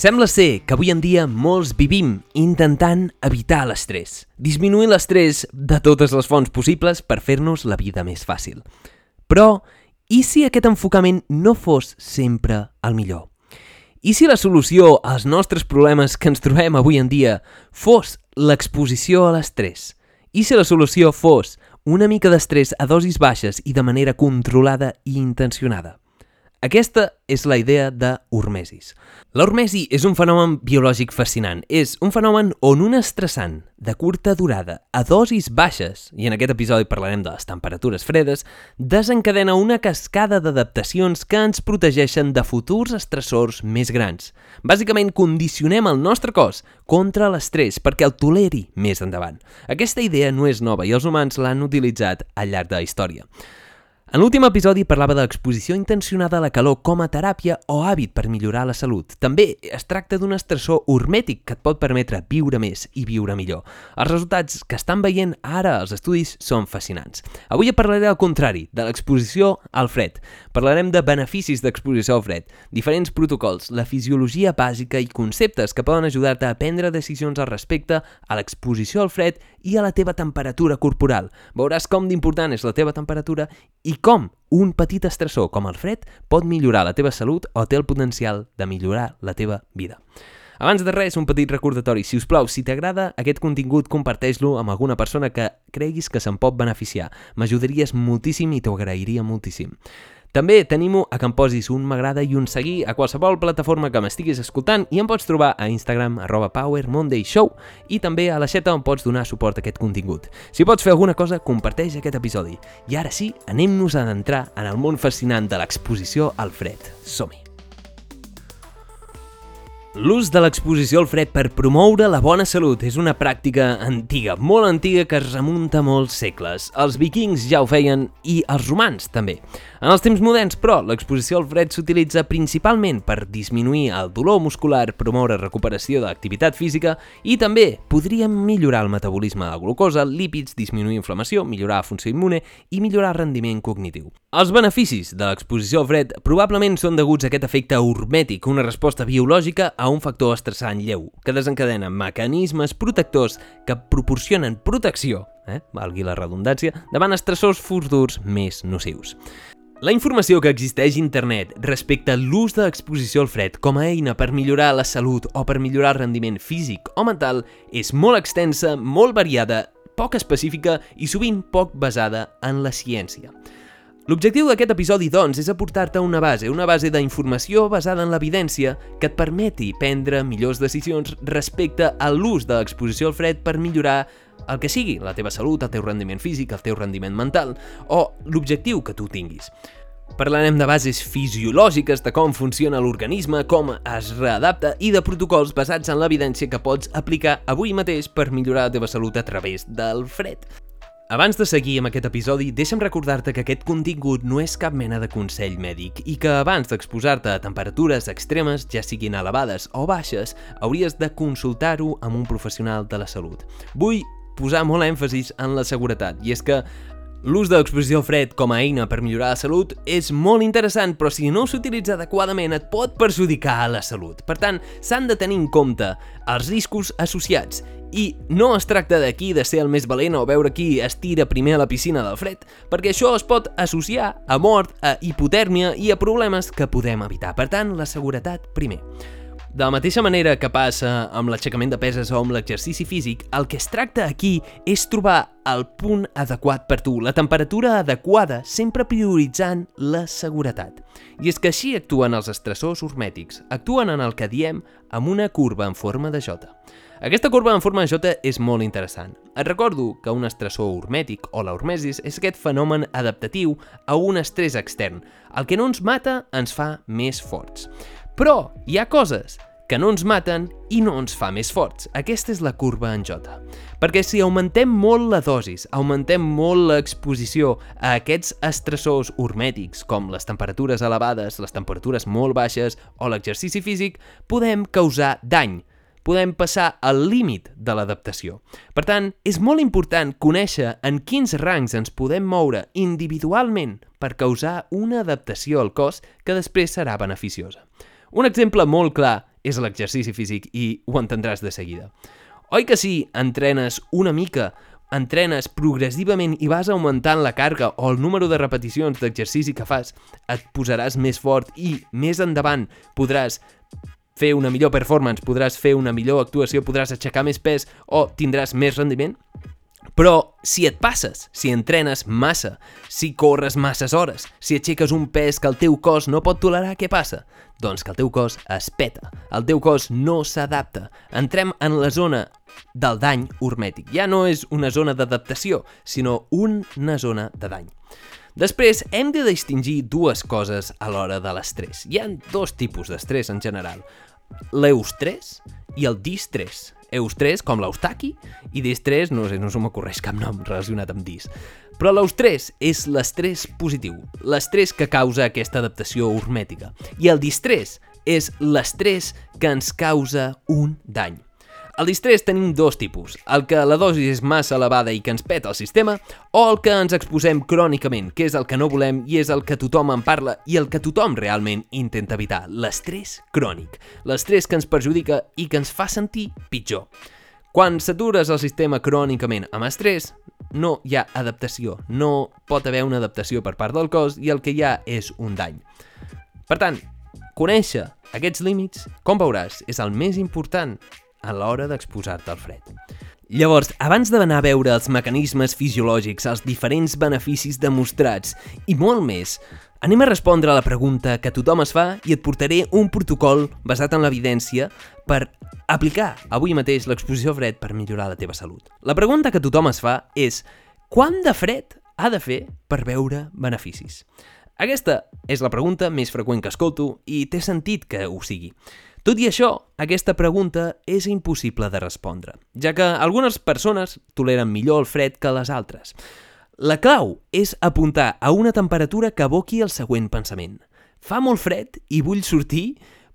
Sembla ser que avui en dia molts vivim intentant evitar l'estrès, disminuir l'estrès de totes les fonts possibles per fer-nos la vida més fàcil. Però, i si aquest enfocament no fos sempre el millor? I si la solució als nostres problemes que ens trobem avui en dia fos l'exposició a l'estrès? I si la solució fos una mica d'estrès a dosis baixes i de manera controlada i intencionada? Aquesta és la idea de hormesis. La hormesi és un fenomen biològic fascinant. És un fenomen on un estressant de curta durada a dosis baixes, i en aquest episodi parlarem de les temperatures fredes, desencadena una cascada d'adaptacions que ens protegeixen de futurs estressors més grans. Bàsicament, condicionem el nostre cos contra l'estrès perquè el toleri més endavant. Aquesta idea no és nova i els humans l'han utilitzat al llarg de la història. En l'últim episodi parlava de l'exposició intencionada a la calor com a teràpia o hàbit per millorar la salut. També es tracta d'un estressor hormètic que et pot permetre viure més i viure millor. Els resultats que estan veient ara els estudis són fascinants. Avui parlaré al contrari, de l'exposició al fred. Parlarem de beneficis d'exposició al fred, diferents protocols, la fisiologia bàsica i conceptes que poden ajudar-te a prendre decisions al respecte a l'exposició al fred i a la teva temperatura corporal. Veuràs com d'important és la teva temperatura i com un petit estressor com el fred pot millorar la teva salut o té el potencial de millorar la teva vida. Abans de res, un petit recordatori. Si us plau, si t'agrada aquest contingut, comparteix-lo amb alguna persona que creguis que se'n pot beneficiar. M'ajudaries moltíssim i t'ho agrairia moltíssim. També tenim-ho a que em posis un m'agrada i un seguir a qualsevol plataforma que m'estiguis escoltant i em pots trobar a Instagram arroba Power Monday Show i també a la xeta on pots donar suport a aquest contingut. Si pots fer alguna cosa, comparteix aquest episodi. I ara sí, anem-nos a adentrar en el món fascinant de l'exposició al fred. Som-hi! L'ús de l'exposició al fred per promoure la bona salut és una pràctica antiga, molt antiga que es remunta molts segles. Els vikings ja ho feien i els romans també. En els temps moderns, però, l'exposició al fred s'utilitza principalment per disminuir el dolor muscular, promoure recuperació d'activitat física i també podria millorar el metabolisme de glucosa, lípids, disminuir inflamació, millorar la funció immune i millorar el rendiment cognitiu. Els beneficis de l'exposició al fred probablement són deguts a aquest efecte hormètic, una resposta biològica a un factor estressant lleu, que desencadena mecanismes protectors que proporcionen protecció, eh, valgui la redundància, davant estressors futurs més nocius. La informació que existeix a internet respecte a l'ús de l'exposició al fred com a eina per millorar la salut o per millorar el rendiment físic o mental és molt extensa, molt variada, poc específica i sovint poc basada en la ciència. L'objectiu d'aquest episodi, doncs, és aportar-te una base, una base d'informació basada en l'evidència que et permeti prendre millors decisions respecte a l'ús de l'exposició al fred per millorar el que sigui, la teva salut, el teu rendiment físic, el teu rendiment mental o l'objectiu que tu tinguis. Parlarem de bases fisiològiques, de com funciona l'organisme, com es readapta i de protocols basats en l'evidència que pots aplicar avui mateix per millorar la teva salut a través del fred. Abans de seguir amb aquest episodi, deixa'm recordar-te que aquest contingut no és cap mena de consell mèdic i que abans d'exposar-te a temperatures extremes, ja siguin elevades o baixes, hauries de consultar-ho amb un professional de la salut. Vull posar molt èmfasis en la seguretat, i és que L'ús de l'exposició al fred com a eina per millorar la salut és molt interessant, però si no s'utilitza adequadament et pot perjudicar a la salut. Per tant, s'han de tenir en compte els riscos associats i no es tracta d'aquí de ser el més valent o veure qui es tira primer a la piscina del fred, perquè això es pot associar a mort, a hipotèrmia i a problemes que podem evitar. Per tant, la seguretat primer. De la mateixa manera que passa amb l'aixecament de peses o amb l'exercici físic, el que es tracta aquí és trobar el punt adequat per tu, la temperatura adequada, sempre prioritzant la seguretat. I és que així actuen els estressors hormètics, actuen en el que diem amb una curva en forma de J. Aquesta curva en forma de J és molt interessant. Et recordo que un estressor hormètic o la hormesis és aquest fenomen adaptatiu a un estrès extern. El que no ens mata ens fa més forts. Però hi ha coses que no ens maten i no ens fa més forts. Aquesta és la curva en J. Perquè si augmentem molt la dosis, augmentem molt l'exposició a aquests estressors hormètics, com les temperatures elevades, les temperatures molt baixes o l'exercici físic, podem causar dany, podem passar al límit de l'adaptació. Per tant, és molt important conèixer en quins rangs ens podem moure individualment per causar una adaptació al cos que després serà beneficiosa. Un exemple molt clar és l'exercici físic i ho entendràs de seguida. Oi que si entrenes una mica, entrenes progressivament i vas augmentant la càrrega o el número de repeticions d'exercici que fas, et posaràs més fort i més endavant podràs fer una millor performance, podràs fer una millor actuació, podràs aixecar més pes o tindràs més rendiment? Però si et passes, si entrenes massa, si corres masses hores, si aixeques un pes que el teu cos no pot tolerar, què passa? Doncs que el teu cos es peta, el teu cos no s'adapta. Entrem en la zona del dany hormètic. Ja no és una zona d'adaptació, sinó una zona de dany. Després, hem de distingir dues coses a l'hora de l'estrès. Hi ha dos tipus d'estrès en general. L'eustrès i el distrès. Eustrès, com l'Eustaqui, i distrès, no sé, no se m'ocorreix cap nom relacionat amb dis. Però l'eustrès és l'estrès positiu, l'estrès que causa aquesta adaptació hormètica. I el distrès és l'estrès que ens causa un dany. Al distrés tenim dos tipus, el que la dosi és massa elevada i que ens peta el sistema, o el que ens exposem crònicament, que és el que no volem i és el que tothom en parla i el que tothom realment intenta evitar, l'estrès crònic, l'estrès que ens perjudica i que ens fa sentir pitjor. Quan satures el sistema crònicament amb estrès, no hi ha adaptació, no pot haver una adaptació per part del cos i el que hi ha és un dany. Per tant, conèixer aquests límits, com veuràs, és el més important a l'hora d'exposar-te al fred. Llavors, abans d'anar a veure els mecanismes fisiològics, els diferents beneficis demostrats i molt més, anem a respondre a la pregunta que tothom es fa i et portaré un protocol basat en l'evidència per aplicar avui mateix l'exposició fred per millorar la teva salut. La pregunta que tothom es fa és quant de fred ha de fer per veure beneficis? Aquesta és la pregunta més freqüent que escolto i té sentit que ho sigui. Tot i això, aquesta pregunta és impossible de respondre, ja que algunes persones toleren millor el fred que les altres. La clau és apuntar a una temperatura que aboqui el següent pensament. Fa molt fred i vull sortir,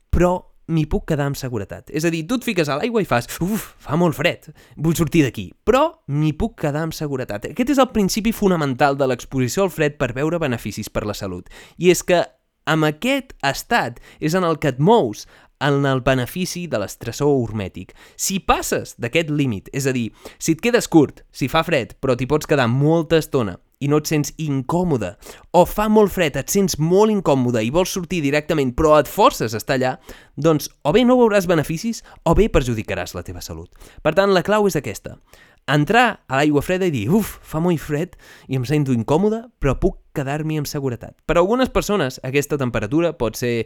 però m'hi puc quedar amb seguretat. És a dir, tu et fiques a l'aigua i fas uf, fa molt fred, vull sortir d'aquí, però m'hi puc quedar amb seguretat. Aquest és el principi fonamental de l'exposició al fred per veure beneficis per la salut. I és que amb aquest estat és en el que et mous, en el benefici de l'estressor hormètic. Si passes d'aquest límit, és a dir, si et quedes curt, si fa fred, però t'hi pots quedar molta estona i no et sents incòmode, o fa molt fred, et sents molt incòmode i vols sortir directament però et forces a estar allà, doncs o bé no veuràs beneficis o bé perjudicaràs la teva salut. Per tant, la clau és aquesta. Entrar a l'aigua freda i dir, uf, fa molt fred i em sento incòmode, però puc quedar-m'hi amb seguretat. Per a algunes persones, aquesta temperatura pot ser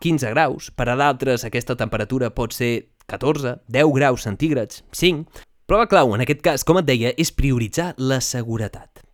15 graus, per a d'altres aquesta temperatura pot ser 14, 10 graus centígrads, 5, però la clau en aquest cas, com et deia, és prioritzar la seguretat.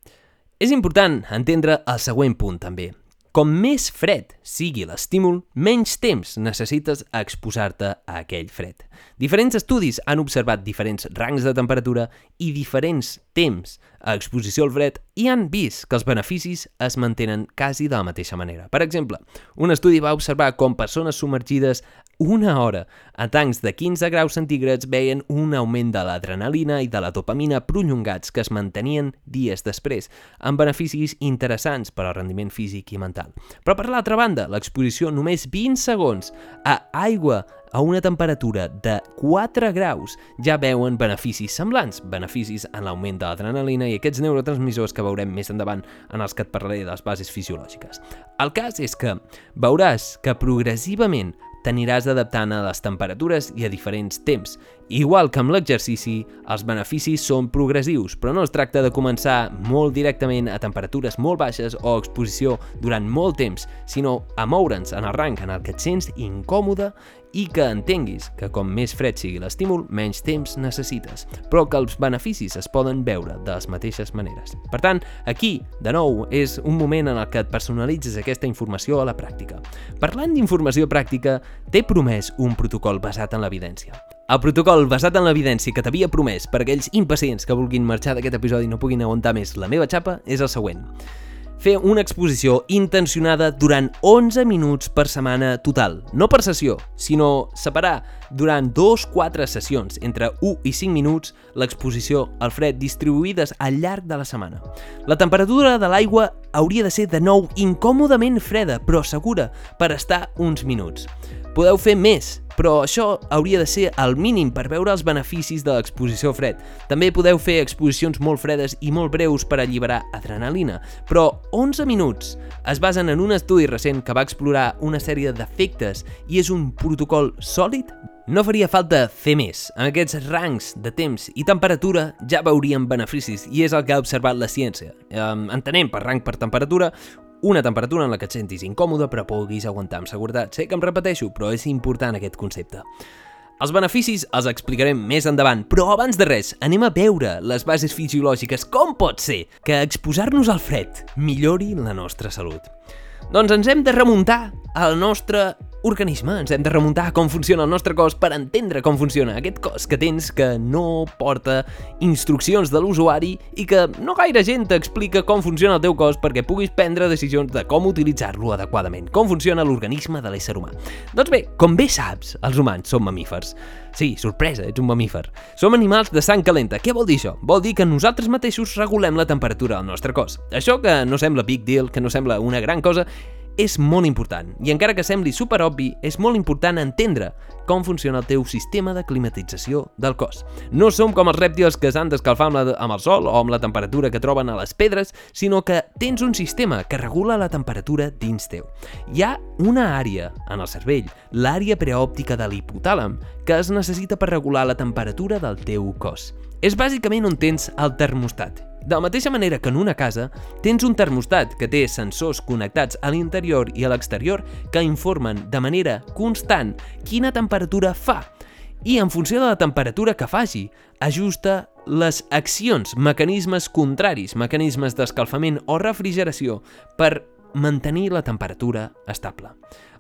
És important entendre el següent punt també. Com més fred sigui l'estímul, menys temps necessites exposar-te a aquell fred. Diferents estudis han observat diferents rangs de temperatura i diferents temps a exposició al fred i han vist que els beneficis es mantenen quasi de la mateixa manera. Per exemple, un estudi va observar com persones submergides una hora a tancs de 15 graus centígrads veien un augment de l'adrenalina i de la dopamina prolongats que es mantenien dies després, amb beneficis interessants per al rendiment físic i mental. Però per l'altra banda, l'exposició només 20 segons a aigua a una temperatura de 4 graus ja veuen beneficis semblants, beneficis en l'augment de l'adrenalina i aquests neurotransmissors que veurem més endavant en els que et parlaré de les bases fisiològiques. El cas és que veuràs que progressivament t'aniràs adaptant a les temperatures i a diferents temps. Igual que amb l'exercici, els beneficis són progressius, però no es tracta de començar molt directament a temperatures molt baixes o exposició durant molt temps, sinó a moure'ns en el rang en el que et sents incòmode i que entenguis que com més fred sigui l'estímul, menys temps necessites, però que els beneficis es poden veure de les mateixes maneres. Per tant, aquí, de nou, és un moment en el que et personalitzes aquesta informació a la pràctica. Parlant d'informació pràctica, t'he promès un protocol basat en l'evidència. El protocol basat en l'evidència que t'havia promès per aquells impacients que vulguin marxar d'aquest episodi i no puguin aguantar més la meva xapa és el següent. Fer una exposició intencionada durant 11 minuts per setmana total. No per sessió, sinó separar durant 2-4 sessions, entre 1 i 5 minuts, l'exposició al fred distribuïdes al llarg de la setmana. La temperatura de l'aigua hauria de ser de nou incòmodament freda, però segura, per estar uns minuts. Podeu fer més, però això hauria de ser el mínim per veure els beneficis de l'exposició fred. També podeu fer exposicions molt fredes i molt breus per alliberar adrenalina, però 11 minuts es basen en un estudi recent que va explorar una sèrie d'efectes i és un protocol sòlid no faria falta fer més. En aquests rangs de temps i temperatura ja veuríem beneficis i és el que ha observat la ciència. Entenem per rang per temperatura una temperatura en la que et sentis incòmode però puguis aguantar amb seguretat. Sé que em repeteixo, però és important aquest concepte. Els beneficis els explicarem més endavant, però abans de res, anem a veure les bases fisiològiques. Com pot ser que exposar-nos al fred millori la nostra salut? Doncs ens hem de remuntar al nostre organisme, ens hem de remuntar a com funciona el nostre cos per entendre com funciona aquest cos que tens que no porta instruccions de l'usuari i que no gaire gent t'explica com funciona el teu cos perquè puguis prendre decisions de com utilitzar-lo adequadament, com funciona l'organisme de l'ésser humà. Doncs bé, com bé saps, els humans som mamífers. Sí, sorpresa, ets un mamífer. Som animals de sang calenta. Què vol dir això? Vol dir que nosaltres mateixos regulem la temperatura del nostre cos. Això que no sembla big deal, que no sembla una gran cosa, és molt important, i encara que sembli superobvi, és molt important entendre com funciona el teu sistema de climatització del cos. No som com els rèptils que s'han d'escalfar amb, amb el sol o amb la temperatura que troben a les pedres, sinó que tens un sistema que regula la temperatura dins teu. Hi ha una àrea en el cervell, l'àrea preòptica de l'hipotàlam, que es necessita per regular la temperatura del teu cos. És bàsicament on tens el termostat, de la mateixa manera que en una casa, tens un termostat que té sensors connectats a l'interior i a l'exterior que informen de manera constant quina temperatura fa i en funció de la temperatura que faci, ajusta les accions, mecanismes contraris, mecanismes d'escalfament o refrigeració per mantenir la temperatura estable.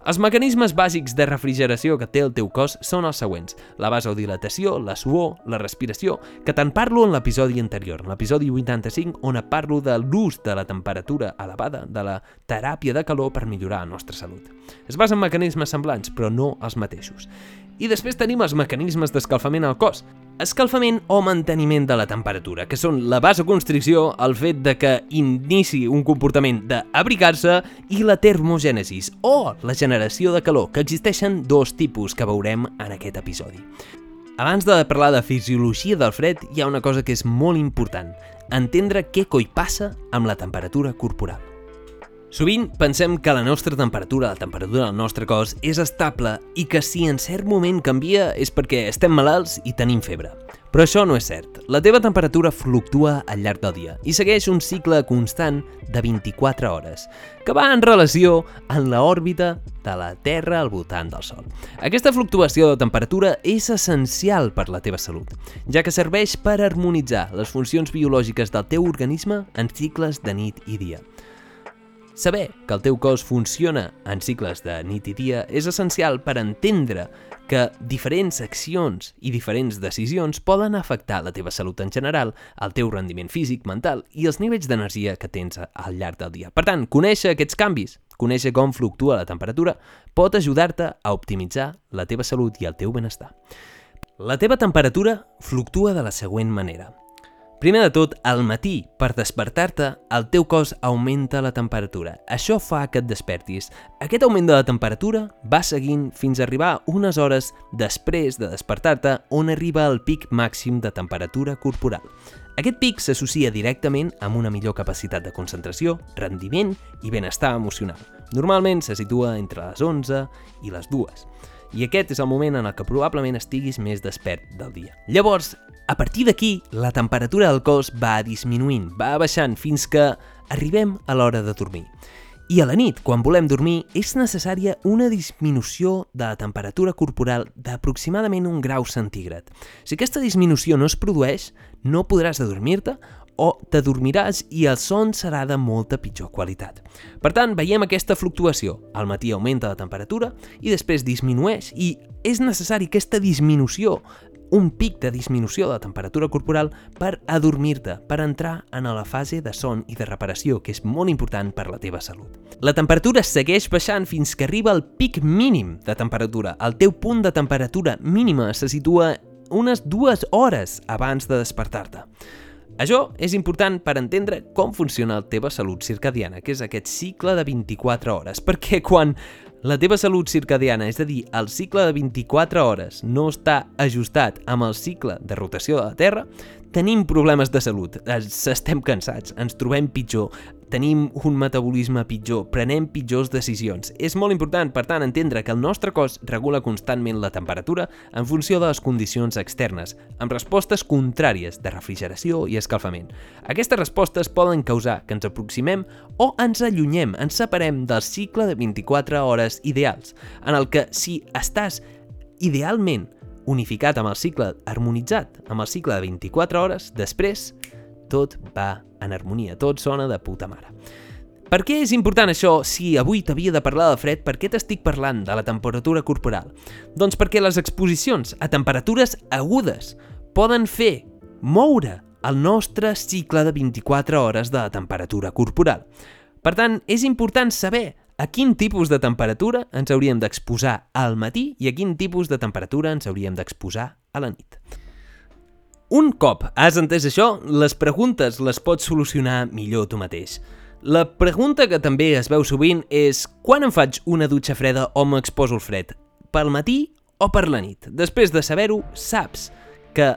Els mecanismes bàsics de refrigeració que té el teu cos són els següents. La vasodilatació, la suor, la respiració, que te'n parlo en l'episodi anterior, en l'episodi 85, on parlo de l'ús de la temperatura elevada, de la teràpia de calor per millorar la nostra salut. Es basa en mecanismes semblants, però no els mateixos. I després tenim els mecanismes d'escalfament al cos, escalfament o manteniment de la temperatura, que són la vasoconstricció, el fet de que inici un comportament d'abrigar-se i la termogènesis, o la generació de calor, que existeixen dos tipus que veurem en aquest episodi. Abans de parlar de fisiologia del fred, hi ha una cosa que és molt important, entendre què coi passa amb la temperatura corporal. Sovint pensem que la nostra temperatura, la temperatura del nostre cos, és estable i que si en cert moment canvia és perquè estem malalts i tenim febre. Però això no és cert. La teva temperatura fluctua al llarg del dia i segueix un cicle constant de 24 hores, que va en relació amb l'òrbita de la Terra al voltant del Sol. Aquesta fluctuació de temperatura és essencial per la teva salut, ja que serveix per harmonitzar les funcions biològiques del teu organisme en cicles de nit i dia. Saber que el teu cos funciona en cicles de nit i dia és essencial per entendre que diferents accions i diferents decisions poden afectar la teva salut en general, el teu rendiment físic, mental i els nivells d'energia que tens al llarg del dia. Per tant, conèixer aquests canvis, conèixer com fluctua la temperatura, pot ajudar-te a optimitzar la teva salut i el teu benestar. La teva temperatura fluctua de la següent manera. Primer de tot, al matí, per despertar-te, el teu cos augmenta la temperatura. Això fa que et despertis. Aquest augment de la temperatura va seguint fins a arribar unes hores després de despertar-te on arriba el pic màxim de temperatura corporal. Aquest pic s'associa directament amb una millor capacitat de concentració, rendiment i benestar emocional. Normalment se situa entre les 11 i les 2 i aquest és el moment en el que probablement estiguis més despert del dia. Llavors, a partir d'aquí, la temperatura del cos va disminuint, va baixant fins que arribem a l'hora de dormir. I a la nit, quan volem dormir, és necessària una disminució de la temperatura corporal d'aproximadament un grau centígrad. Si aquesta disminució no es produeix, no podràs adormir-te o t'adormiràs i el son serà de molta pitjor qualitat. Per tant, veiem aquesta fluctuació. Al matí augmenta la temperatura i després disminueix i és necessari aquesta disminució un pic de disminució de la temperatura corporal per adormir-te, per entrar en la fase de son i de reparació, que és molt important per la teva salut. La temperatura segueix baixant fins que arriba al pic mínim de temperatura. El teu punt de temperatura mínima se situa unes dues hores abans de despertar-te. Això és important per entendre com funciona la teva salut circadiana, que és aquest cicle de 24 hores, perquè quan la teva salut circadiana, és a dir, el cicle de 24 hores, no està ajustat amb el cicle de rotació de la Terra, tenim problemes de salut, estem cansats, ens trobem pitjor, tenim un metabolisme pitjor, prenem pitjors decisions. És molt important, per tant, entendre que el nostre cos regula constantment la temperatura en funció de les condicions externes, amb respostes contràries de refrigeració i escalfament. Aquestes respostes poden causar que ens aproximem o ens allunyem, ens separem del cicle de 24 hores ideals, en el que si estàs idealment unificat amb el cicle harmonitzat, amb el cicle de 24 hores, després tot va en harmonia, tot sona de puta mare. Per què és important això si avui t'havia de parlar de fred? Per què t'estic parlant de la temperatura corporal? Doncs perquè les exposicions a temperatures agudes poden fer moure el nostre cicle de 24 hores de temperatura corporal. Per tant, és important saber a quin tipus de temperatura ens hauríem d'exposar al matí i a quin tipus de temperatura ens hauríem d'exposar a la nit. Un cop has entès això, les preguntes les pots solucionar millor tu mateix. La pregunta que també es veu sovint és quan em faig una dutxa freda o m'exposo al fred? Pel matí o per la nit? Després de saber-ho, saps que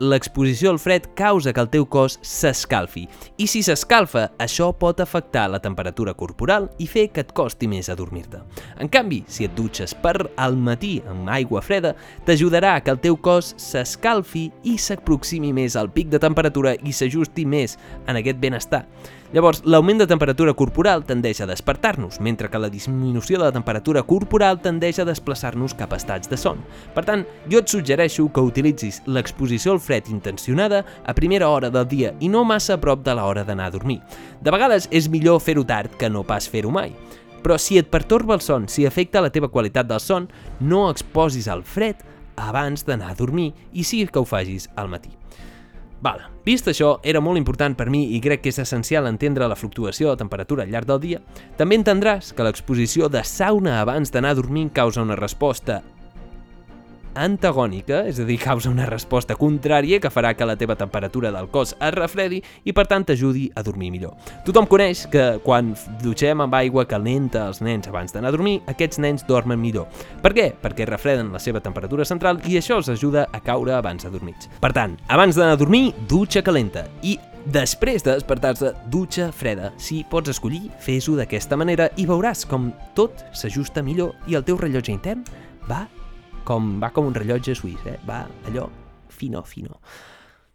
l'exposició al fred causa que el teu cos s'escalfi. I si s'escalfa, això pot afectar la temperatura corporal i fer que et costi més adormir-te. En canvi, si et dutxes per al matí amb aigua freda, t'ajudarà que el teu cos s'escalfi i s'aproximi més al pic de temperatura i s'ajusti més en aquest benestar. Llavors, l'augment de temperatura corporal tendeix a despertar-nos, mentre que la disminució de la temperatura corporal tendeix a desplaçar-nos cap a estats de son. Per tant, jo et suggereixo que utilitzis l'exposició al fred intencionada a primera hora del dia i no massa a prop de l'hora d'anar a dormir. De vegades és millor fer-ho tard que no pas fer-ho mai. Però si et pertorba el son, si afecta la teva qualitat del son, no exposis al fred abans d'anar a dormir i sí que ho facis al matí. Val. Vist això, era molt important per mi i crec que és essencial entendre la fluctuació de temperatura al llarg del dia, també entendràs que l'exposició de sauna abans d'anar a dormir causa una resposta antagònica, és a dir, causa una resposta contrària que farà que la teva temperatura del cos es refredi i per tant t'ajudi a dormir millor. Tothom coneix que quan dutxem amb aigua calenta els nens abans d'anar a dormir, aquests nens dormen millor. Per què? Perquè refreden la seva temperatura central i això els ajuda a caure abans de dormir. Per tant, abans d'anar a dormir, dutxa calenta i Després de despertar-se, dutxa freda. Si pots escollir, fes-ho d'aquesta manera i veuràs com tot s'ajusta millor i el teu rellotge intern va com, va com un rellotge suís, eh? va allò fino, fino.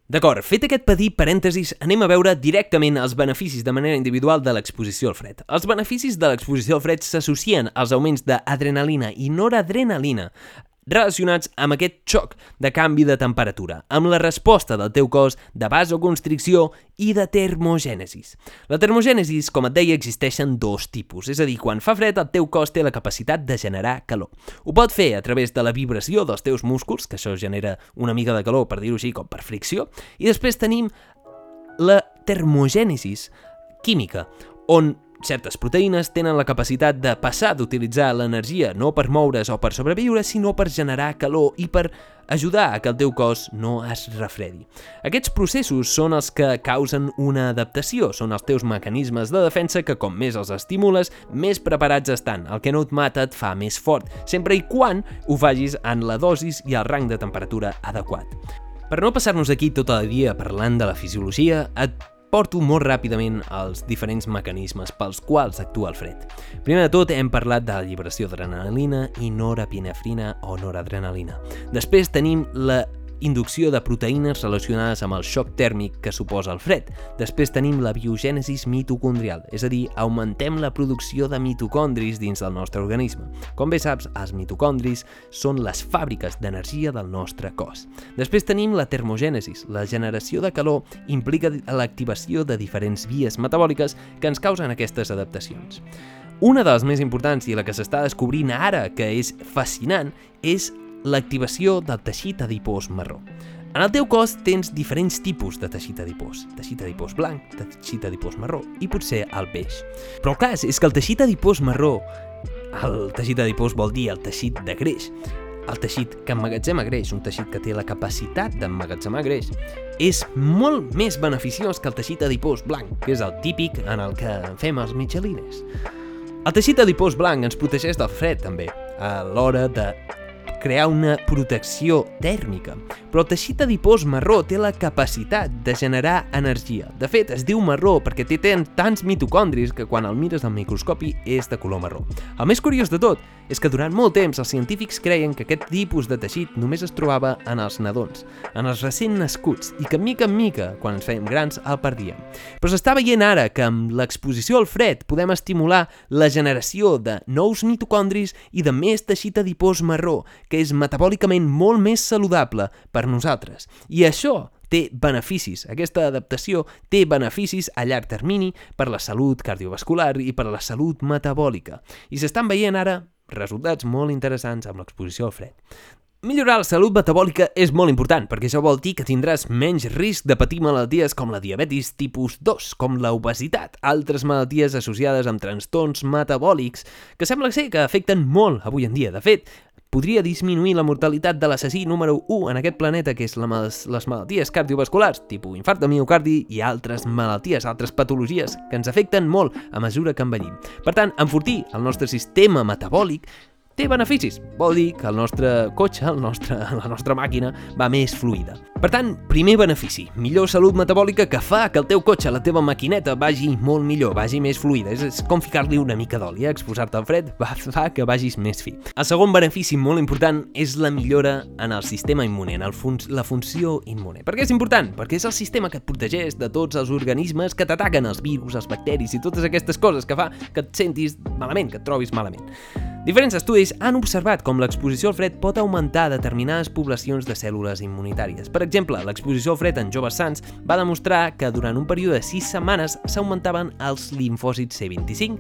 D'acord, fet aquest petit parèntesis, anem a veure directament els beneficis de manera individual de l'exposició al fred. Els beneficis de l'exposició al fred s'associen als augments d'adrenalina i noradrenalina, relacionats amb aquest xoc de canvi de temperatura, amb la resposta del teu cos de vasoconstricció i de termogènesis. La termogènesis, com et deia, existeixen dos tipus, és a dir, quan fa fred el teu cos té la capacitat de generar calor. Ho pot fer a través de la vibració dels teus músculs, que això genera una mica de calor, per dir-ho així, com per fricció, i després tenim la termogènesis química, on certes proteïnes tenen la capacitat de passar d'utilitzar l'energia no per moure's o per sobreviure, sinó per generar calor i per ajudar a que el teu cos no es refredi. Aquests processos són els que causen una adaptació, són els teus mecanismes de defensa que com més els estimules, més preparats estan. El que no et mata et fa més fort, sempre i quan ho facis en la dosis i el rang de temperatura adequat. Per no passar-nos aquí tot el dia parlant de la fisiologia, et porto molt ràpidament els diferents mecanismes pels quals actua el fred. Primer de tot hem parlat de la lliberació d'adrenalina i norepinefrina o noradrenalina. Després tenim la inducció de proteïnes relacionades amb el xoc tèrmic que suposa el fred. Després tenim la biogènesis mitocondrial, és a dir, augmentem la producció de mitocondris dins del nostre organisme. Com bé saps, els mitocondris són les fàbriques d'energia del nostre cos. Després tenim la termogènesis. La generació de calor implica l'activació de diferents vies metabòliques que ens causen aquestes adaptacions. Una de les més importants i la que s'està descobrint ara, que és fascinant, és l'activació del teixit adipós marró. En el teu cos tens diferents tipus de teixit adipós. Teixit adipós blanc, teixit adipós marró i potser el beix. Però el cas és que el teixit adipós marró, el teixit adipós vol dir el teixit de greix, el teixit que emmagatzema greix, un teixit que té la capacitat d'emmagatzemar greix, és molt més beneficiós que el teixit adipós blanc, que és el típic en el que fem els mitjalines. El teixit adipós blanc ens protegeix del fred, també, a l'hora de crear una protecció tèrmica, però el teixit adipós marró té la capacitat de generar energia. De fet, es diu marró perquè té tants mitocondris que quan el mires al microscopi és de color marró. El més curiós de tot és que durant molt temps els científics creien que aquest tipus de teixit només es trobava en els nadons, en els recent nascuts, i que mica en mica, quan ens fèiem grans, el perdíem. Però s'està veient ara que amb l'exposició al fred podem estimular la generació de nous mitocondris i de més teixit adipós marró, que és metabòlicament molt més saludable per nosaltres. I això té beneficis. Aquesta adaptació té beneficis a llarg termini per la salut cardiovascular i per la salut metabòlica. I s'estan veient ara resultats molt interessants amb l'exposició al fred. Millorar la salut metabòlica és molt important, perquè això vol dir que tindràs menys risc de patir malalties com la diabetis tipus 2, com la obesitat, altres malalties associades amb trastorns metabòlics, que sembla ser que afecten molt avui en dia. De fet, podria disminuir la mortalitat de l'assassí número 1 en aquest planeta, que és la, les malalties cardiovasculars, tipus infart de miocardi i altres malalties, altres patologies que ens afecten molt a mesura que envellim. Per tant, enfortir el nostre sistema metabòlic té beneficis. Vol dir que el nostre cotxe, el nostre, la nostra màquina, va més fluida. Per tant, primer benefici, millor salut metabòlica que fa que el teu cotxe, la teva maquineta, vagi molt millor, vagi més fluida. És, és com ficar-li una mica d'oli, eh? exposar-te al fred va, fa que vagis més fi. El segon benefici molt important és la millora en el sistema immune, en el fun la funció immune. Per què és important? Perquè és el sistema que et protegeix de tots els organismes que t'ataquen, els virus, els bacteris i totes aquestes coses que fa que et sentis malament, que et trobis malament. Diferents estudis han observat com l'exposició al fred pot augmentar determinades poblacions de cèl·lules immunitàries. Per exemple, l'exposició al fred en joves sants va demostrar que durant un període de 6 setmanes s'augmentaven els linfòcits C25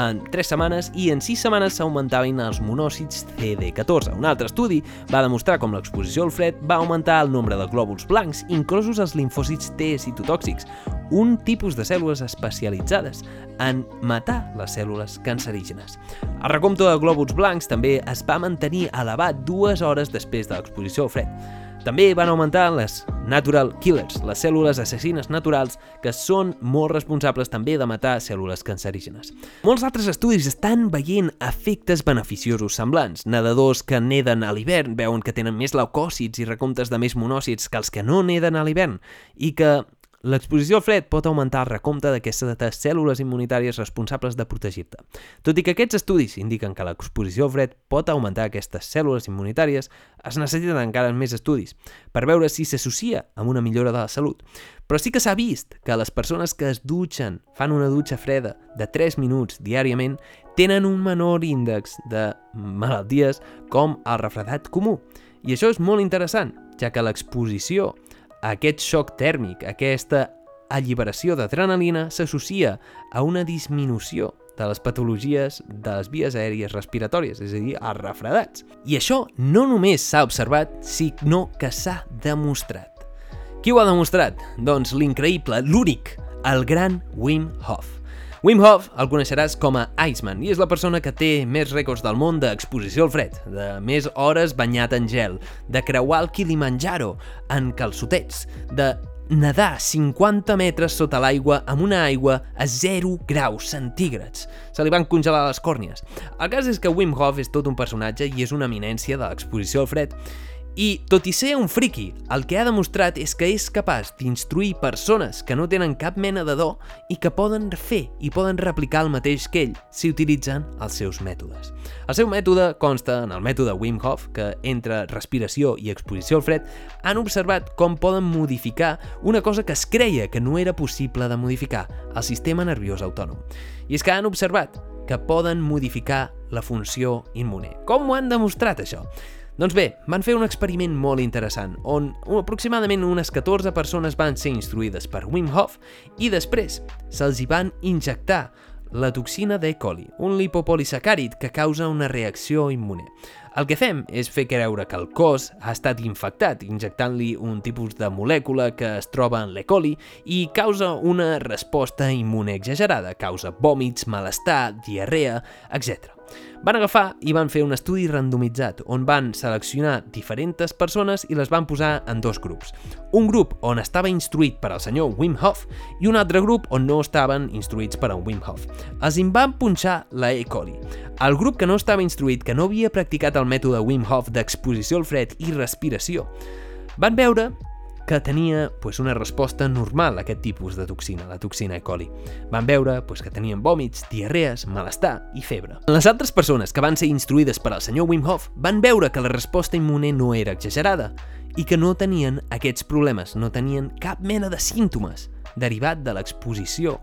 en 3 setmanes i en 6 setmanes s'augmentaven els monòcits CD14. Un altre estudi va demostrar com l'exposició al fred va augmentar el nombre de glòbuls blancs, inclosos els linfòcits T citotòxics, un tipus de cèl·lules especialitzades en matar les cèl·lules cancerígenes. El recompte de glòbuls blancs també es va mantenir elevat dues hores després de l'exposició al fred. També van augmentar les natural killers, les cèl·lules assassines naturals que són molt responsables també de matar cèl·lules cancerígenes. Molts altres estudis estan veient efectes beneficiosos semblants. Nedadors que neden a l'hivern veuen que tenen més leucòcits i recomptes de més monòcits que els que no neden a l'hivern i que L'exposició al fred pot augmentar el recompte d'aquestes cèl·lules immunitàries responsables de protegir-te. Tot i que aquests estudis indiquen que l'exposició al fred pot augmentar aquestes cèl·lules immunitàries, es necessiten encara més estudis per veure si s'associa amb una millora de la salut. Però sí que s'ha vist que les persones que es dutxen, fan una dutxa freda de 3 minuts diàriament, tenen un menor índex de malalties com el refredat comú. I això és molt interessant, ja que l'exposició aquest xoc tèrmic, aquesta alliberació d'adrenalina s'associa a una disminució de les patologies de les vies aèries respiratòries, és a dir, els refredats. I això no només s'ha observat, sinó que s'ha demostrat. Qui ho ha demostrat? Doncs l'increïble, l'únic, el gran Wim Hof. Wim Hof el coneixeràs com a Iceman i és la persona que té més rècords del món d'exposició al fred, de més hores banyat en gel, de creuar el Kilimanjaro en calçotets, de nedar 50 metres sota l'aigua amb una aigua a 0 graus centígrads. Se li van congelar les còrnies. El cas és que Wim Hof és tot un personatge i és una eminència de l'exposició al fred I, tot i ser un friki, el que ha demostrat és que és capaç d'instruir persones que no tenen cap mena de do i que poden fer i poden replicar el mateix que ell si utilitzen els seus mètodes. El seu mètode consta en el mètode Wim Hof, que entre respiració i exposició al fred han observat com poden modificar una cosa que es creia que no era possible de modificar, el sistema nerviós autònom. I és que han observat que poden modificar la funció immune. Com ho han demostrat, això? Doncs bé, van fer un experiment molt interessant, on aproximadament unes 14 persones van ser instruïdes per Wim Hof i després se'ls hi van injectar la toxina d'E. coli, un lipopolisacàrid que causa una reacció immune. El que fem és fer creure que el cos ha estat infectat, injectant-li un tipus de molècula que es troba en l'E. coli i causa una resposta immune exagerada, causa vòmits, malestar, diarrea, etc. Van agafar i van fer un estudi randomitzat on van seleccionar diferents persones i les van posar en dos grups. Un grup on estava instruït per al senyor Wim Hof i un altre grup on no estaven instruïts per al Wim Hof. Els en van punxar la E. coli. El grup que no estava instruït, que no havia practicat el mètode Wim Hof d'exposició al fred i respiració, van veure que tenia pues, una resposta normal a aquest tipus de toxina, la toxina E. coli. Van veure pues, que tenien vòmits, diarrees, malestar i febre. Les altres persones que van ser instruïdes per al senyor Wim Hof van veure que la resposta immune no era exagerada i que no tenien aquests problemes, no tenien cap mena de símptomes derivat de l'exposició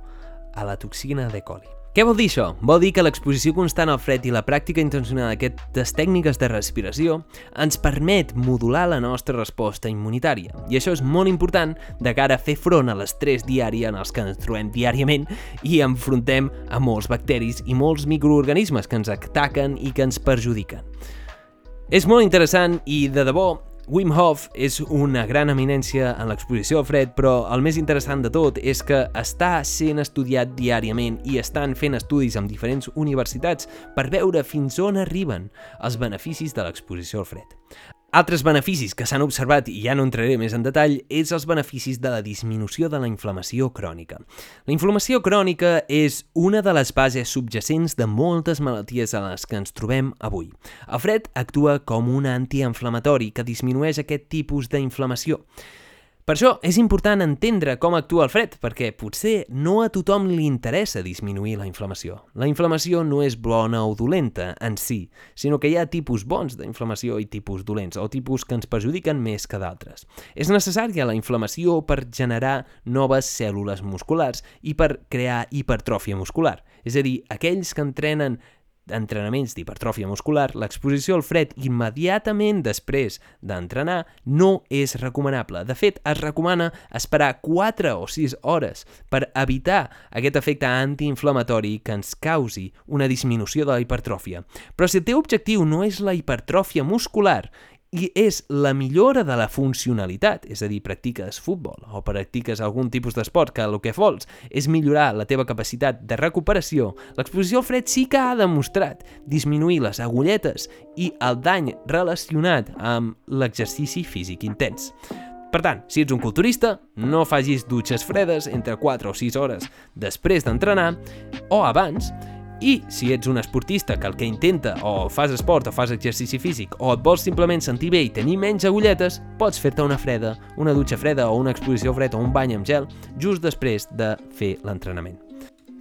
a la toxina de coli. Què vol dir això? Vol dir que l'exposició constant al fred i la pràctica intencionada d'aquestes tècniques de respiració ens permet modular la nostra resposta immunitària. I això és molt important de cara a fer front a l'estrès diari en els que ens trobem diàriament i enfrontem a molts bacteris i molts microorganismes que ens ataquen i que ens perjudiquen. És molt interessant i, de debò, Wim Hof és una gran eminència en l'exposició al fred, però el més interessant de tot és que està sent estudiat diàriament i estan fent estudis amb diferents universitats per veure fins on arriben els beneficis de l'exposició al fred. Altres beneficis que s'han observat, i ja no entraré més en detall, és els beneficis de la disminució de la inflamació crònica. La inflamació crònica és una de les bases subjacents de moltes malalties a les que ens trobem avui. El fred actua com un antiinflamatori que disminueix aquest tipus d'inflamació. Per això és important entendre com actua el fred, perquè potser no a tothom li interessa disminuir la inflamació. La inflamació no és bona o dolenta en si, sinó que hi ha tipus bons d'inflamació i tipus dolents, o tipus que ens perjudiquen més que d'altres. És necessària la inflamació per generar noves cèl·lules musculars i per crear hipertròfia muscular, és a dir, aquells que entrenen d'entrenaments d'hipertròfia muscular, l'exposició al fred immediatament després d'entrenar no és recomanable. De fet, es recomana esperar 4 o 6 hores per evitar aquest efecte antiinflamatori que ens causi una disminució de la hipertròfia. Però si el teu objectiu no és la hipertròfia muscular i és la millora de la funcionalitat, és a dir, practiques futbol o practiques algun tipus d'esport que el que vols és millorar la teva capacitat de recuperació, l'exposició al fred sí que ha demostrat disminuir les agulletes i el dany relacionat amb l'exercici físic intens. Per tant, si ets un culturista, no facis dutxes fredes entre 4 o 6 hores després d'entrenar o abans i si ets un esportista que el que intenta o fas esport o fas exercici físic o et vols simplement sentir bé i tenir menys agulletes, pots fer-te una freda, una dutxa freda o una exposició freda o un bany amb gel just després de fer l'entrenament.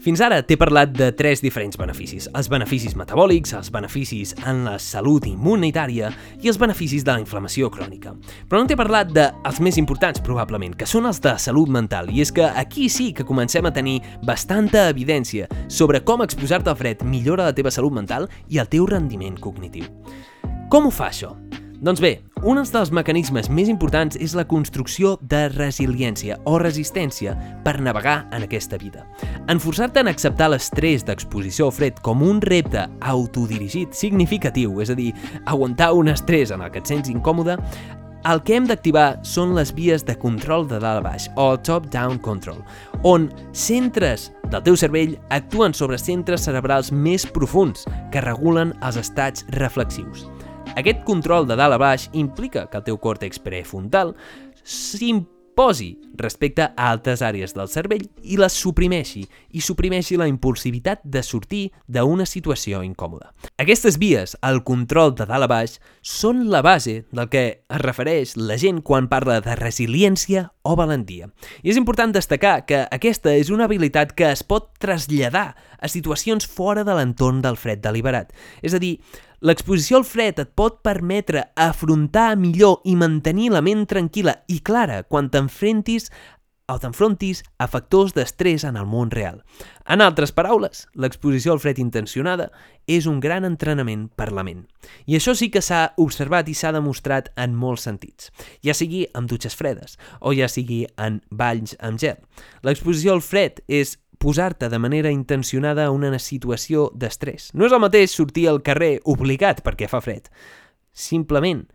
Fins ara t'he parlat de tres diferents beneficis. Els beneficis metabòlics, els beneficis en la salut immunitària i els beneficis de la inflamació crònica. Però no t'he parlat dels més importants, probablement, que són els de salut mental. I és que aquí sí que comencem a tenir bastanta evidència sobre com exposar-te al fred millora la teva salut mental i el teu rendiment cognitiu. Com ho fa això? Doncs bé, un dels mecanismes més importants és la construcció de resiliència o resistència per navegar en aquesta vida. En acceptar l'estrès d'exposició al fred com un repte autodirigit significatiu, és a dir, aguantar un estrès en el que et sents incòmode, el que hem d'activar són les vies de control de dalt a baix, o top-down control, on centres del teu cervell actuen sobre centres cerebrals més profuns que regulen els estats reflexius. Aquest control de dalt a baix implica que el teu còrtex prefrontal posi respecte a altres àrees del cervell i les suprimeixi, i suprimeixi la impulsivitat de sortir d'una situació incòmoda. Aquestes vies, el control de dalt a baix, són la base del que es refereix la gent quan parla de resiliència o valentia. I és important destacar que aquesta és una habilitat que es pot traslladar a situacions fora de l'entorn del fred deliberat. És a dir, L'exposició al fred et pot permetre afrontar millor i mantenir la ment tranquil·la i clara quan t'enfrentis o t'enfrontis a factors d'estrès en el món real. En altres paraules, l'exposició al fred intencionada és un gran entrenament per la ment. I això sí que s'ha observat i s'ha demostrat en molts sentits, ja sigui amb dutxes fredes o ja sigui en balls amb gel. L'exposició al fred és posar-te de manera intencionada a una situació d'estrès. No és el mateix sortir al carrer obligat perquè fa fred. Simplement,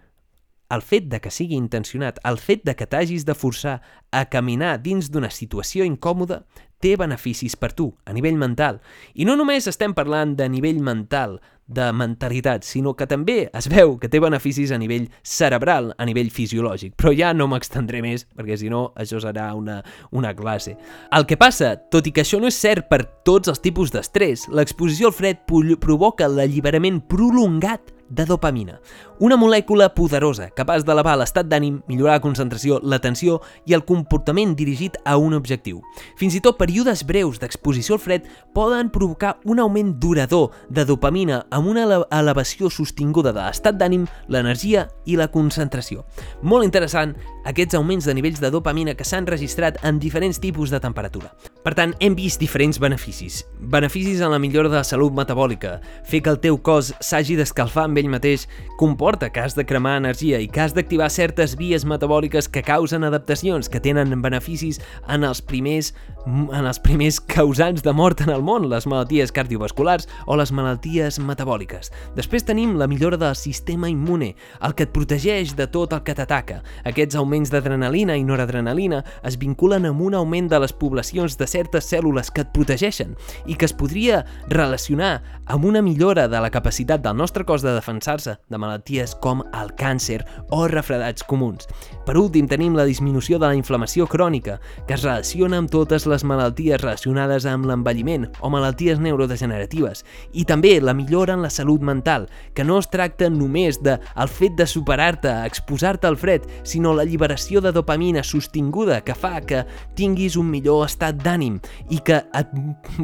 el fet de que sigui intencionat, el fet de que t'hagis de forçar a caminar dins d'una situació incòmoda, té beneficis per tu, a nivell mental. I no només estem parlant de nivell mental, de mentalitat, sinó que també es veu que té beneficis a nivell cerebral, a nivell fisiològic. Però ja no m'extendré més, perquè si no això serà una, una classe. El que passa, tot i que això no és cert per tots els tipus d'estrès, l'exposició al fred provoca l'alliberament prolongat de dopamina, una molècula poderosa capaç d'elevar l'estat d'ànim, millorar la concentració, l'atenció i el comportament dirigit a un objectiu. Fins i tot períodes breus d'exposició al fred poden provocar un augment durador de dopamina amb una elevació sostinguda de l'estat d'ànim, l'energia i la concentració. Molt interessant aquests augments de nivells de dopamina que s'han registrat en diferents tipus de temperatura. Per tant, hem vist diferents beneficis. Beneficis en la millora de la salut metabòlica, fer que el teu cos s'hagi d'escalfar amb ell mateix comporta que has de cremar energia i que has d'activar certes vies metabòliques que causen adaptacions que tenen beneficis en els primers en els primers causants de mort en el món, les malalties cardiovasculars o les malalties metabòliques. Després tenim la millora del sistema immune, el que et protegeix de tot el que t'ataca. Aquests augments d'adrenalina i noradrenalina es vinculen amb un augment de les poblacions de certes cèl·lules que et protegeixen i que es podria relacionar amb una millora de la capacitat del nostre cos de defensar-se de malalties com el càncer o refredats comuns. Per últim, tenim la disminució de la inflamació crònica, que es relaciona amb totes les malalties relacionades amb l'envelliment o malalties neurodegeneratives, i també la millora en la salut mental, que no es tracta només de el fet de superar-te, exposar-te al fred, sinó la lliberació de dopamina sostinguda que fa que tinguis un millor estat d'ànim i que et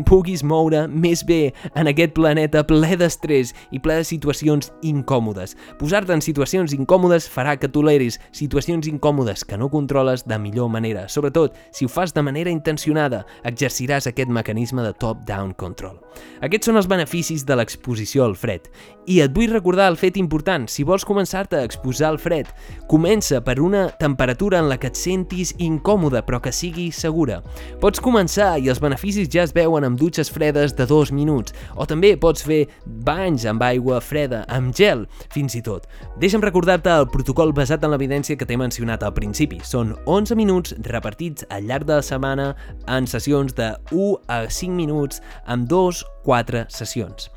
puguis moure més bé en aquest planeta ple d'estrès i ple de situacions incòmodes. Posar-te en situacions incòmodes farà que toleris situacions incòmodes que no controles de millor manera. Sobretot, si ho fas de manera intencionada, exerciràs aquest mecanisme de top-down control. Aquests són els beneficis de l'exposició al fred. I et vull recordar el fet important, si vols començar-te a exposar al fred, comença per una temperatura en la que et sentis incòmode però que sigui segura. Pots començar i els beneficis ja es veuen amb dutxes fredes de dos minuts, o també pots fer banys amb aigua freda, amb gel, fins i tot. Deixa'm recordar-te el protocol basat en l'evidència que t'he mencionat al principi. Són 11 minuts repartits al llarg de la setmana en sessions de 1 a 5 minuts amb 2-4 sessions.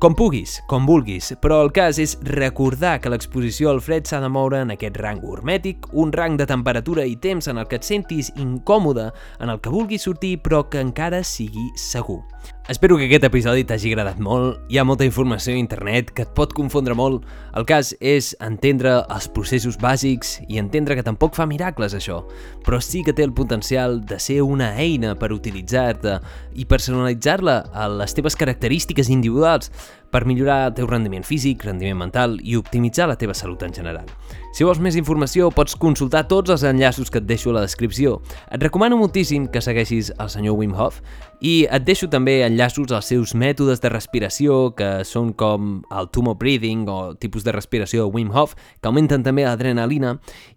Com puguis, com vulguis, però el cas és recordar que l'exposició al fred s'ha de moure en aquest rang hormètic, un rang de temperatura i temps en el que et sentis incòmode, en el que vulguis sortir però que encara sigui segur. Espero que aquest episodi t'hagi agradat molt. Hi ha molta informació a internet que et pot confondre molt. El cas és entendre els processos bàsics i entendre que tampoc fa miracles això, però sí que té el potencial de ser una eina per utilitzar-te i personalitzar-la a les teves característiques individuals per millorar el teu rendiment físic, rendiment mental i optimitzar la teva salut en general. Si vols més informació, pots consultar tots els enllaços que et deixo a la descripció. Et recomano moltíssim que segueixis el senyor Wim Hof i et deixo també enllaços als seus mètodes de respiració, que són com el Tumo Breathing o tipus de respiració Wim Hof, que augmenten també l'adrenalina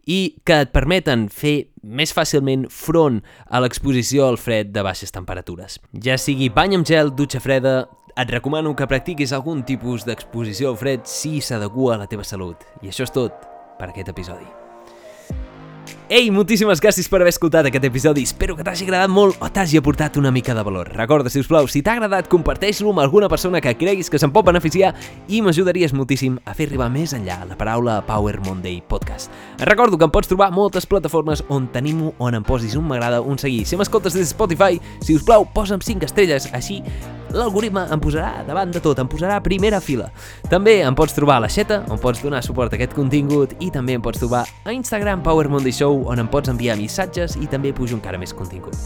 i que et permeten fer més fàcilment front a l'exposició al fred de baixes temperatures. Ja sigui bany amb gel, dutxa freda, et recomano que practiquis algun tipus d'exposició al fred si s'adequa a la teva salut. I això és tot per aquest episodi. Ei, moltíssimes gràcies per haver escoltat aquest episodi. Espero que t'hagi agradat molt o t'hagi aportat una mica de valor. Recorda, si us plau, si t'ha agradat, comparteix-lo amb alguna persona que creguis que se'n pot beneficiar i m'ajudaries moltíssim a fer arribar més enllà la paraula Power Monday Podcast. Et recordo que em pots trobar moltes plataformes on tenim-ho, on em posis un m'agrada, un seguir. Si m'escoltes des de Spotify, si us plau, posa'm 5 estrelles, així l'algoritme em posarà davant de tot, em posarà a primera fila. També em pots trobar a l'aixeta, on pots donar suport a aquest contingut, i també em pots trobar a Instagram Power Monday Show, on em pots enviar missatges i també pujo encara més contingut.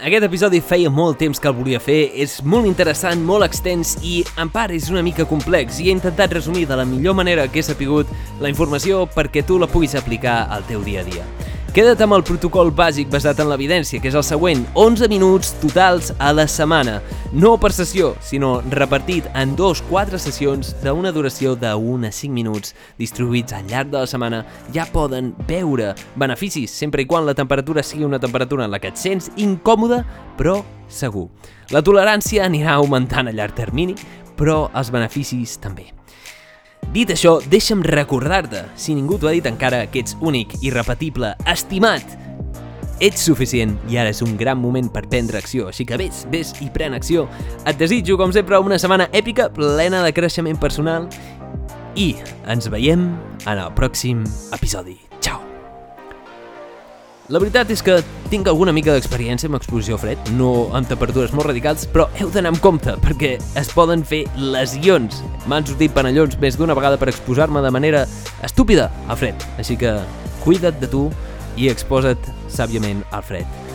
Aquest episodi feia molt temps que el volia fer, és molt interessant, molt extens i en part és una mica complex i he intentat resumir de la millor manera que he sapigut la informació perquè tu la puguis aplicar al teu dia a dia. Queda't amb el protocol bàsic basat en l'evidència, que és el següent, 11 minuts totals a la setmana, no per sessió, sinó repartit en dos, quatre sessions d'una duració de 1 a 5 minuts, distribuïts al llarg de la setmana, ja poden veure beneficis, sempre i quan la temperatura sigui una temperatura en la que et sents incòmode, però segur. La tolerància anirà augmentant a llarg termini, però els beneficis també. Dit això, deixa'm recordar-te, si ningú t'ho ha dit encara, que ets únic, irrepetible, estimat. Ets suficient i ara és un gran moment per prendre acció, així que vés, vés i pren acció. Et desitjo, com sempre, una setmana èpica, plena de creixement personal i ens veiem en el pròxim episodi. Ciao! La veritat és que tinc alguna mica d'experiència amb exposició fred, no amb temperatures molt radicals, però heu d'anar amb compte, perquè es poden fer lesions. M'han sortit panellons més d'una vegada per exposar-me de manera estúpida al fred. Així que cuida't de tu i exposa't sàviament al fred.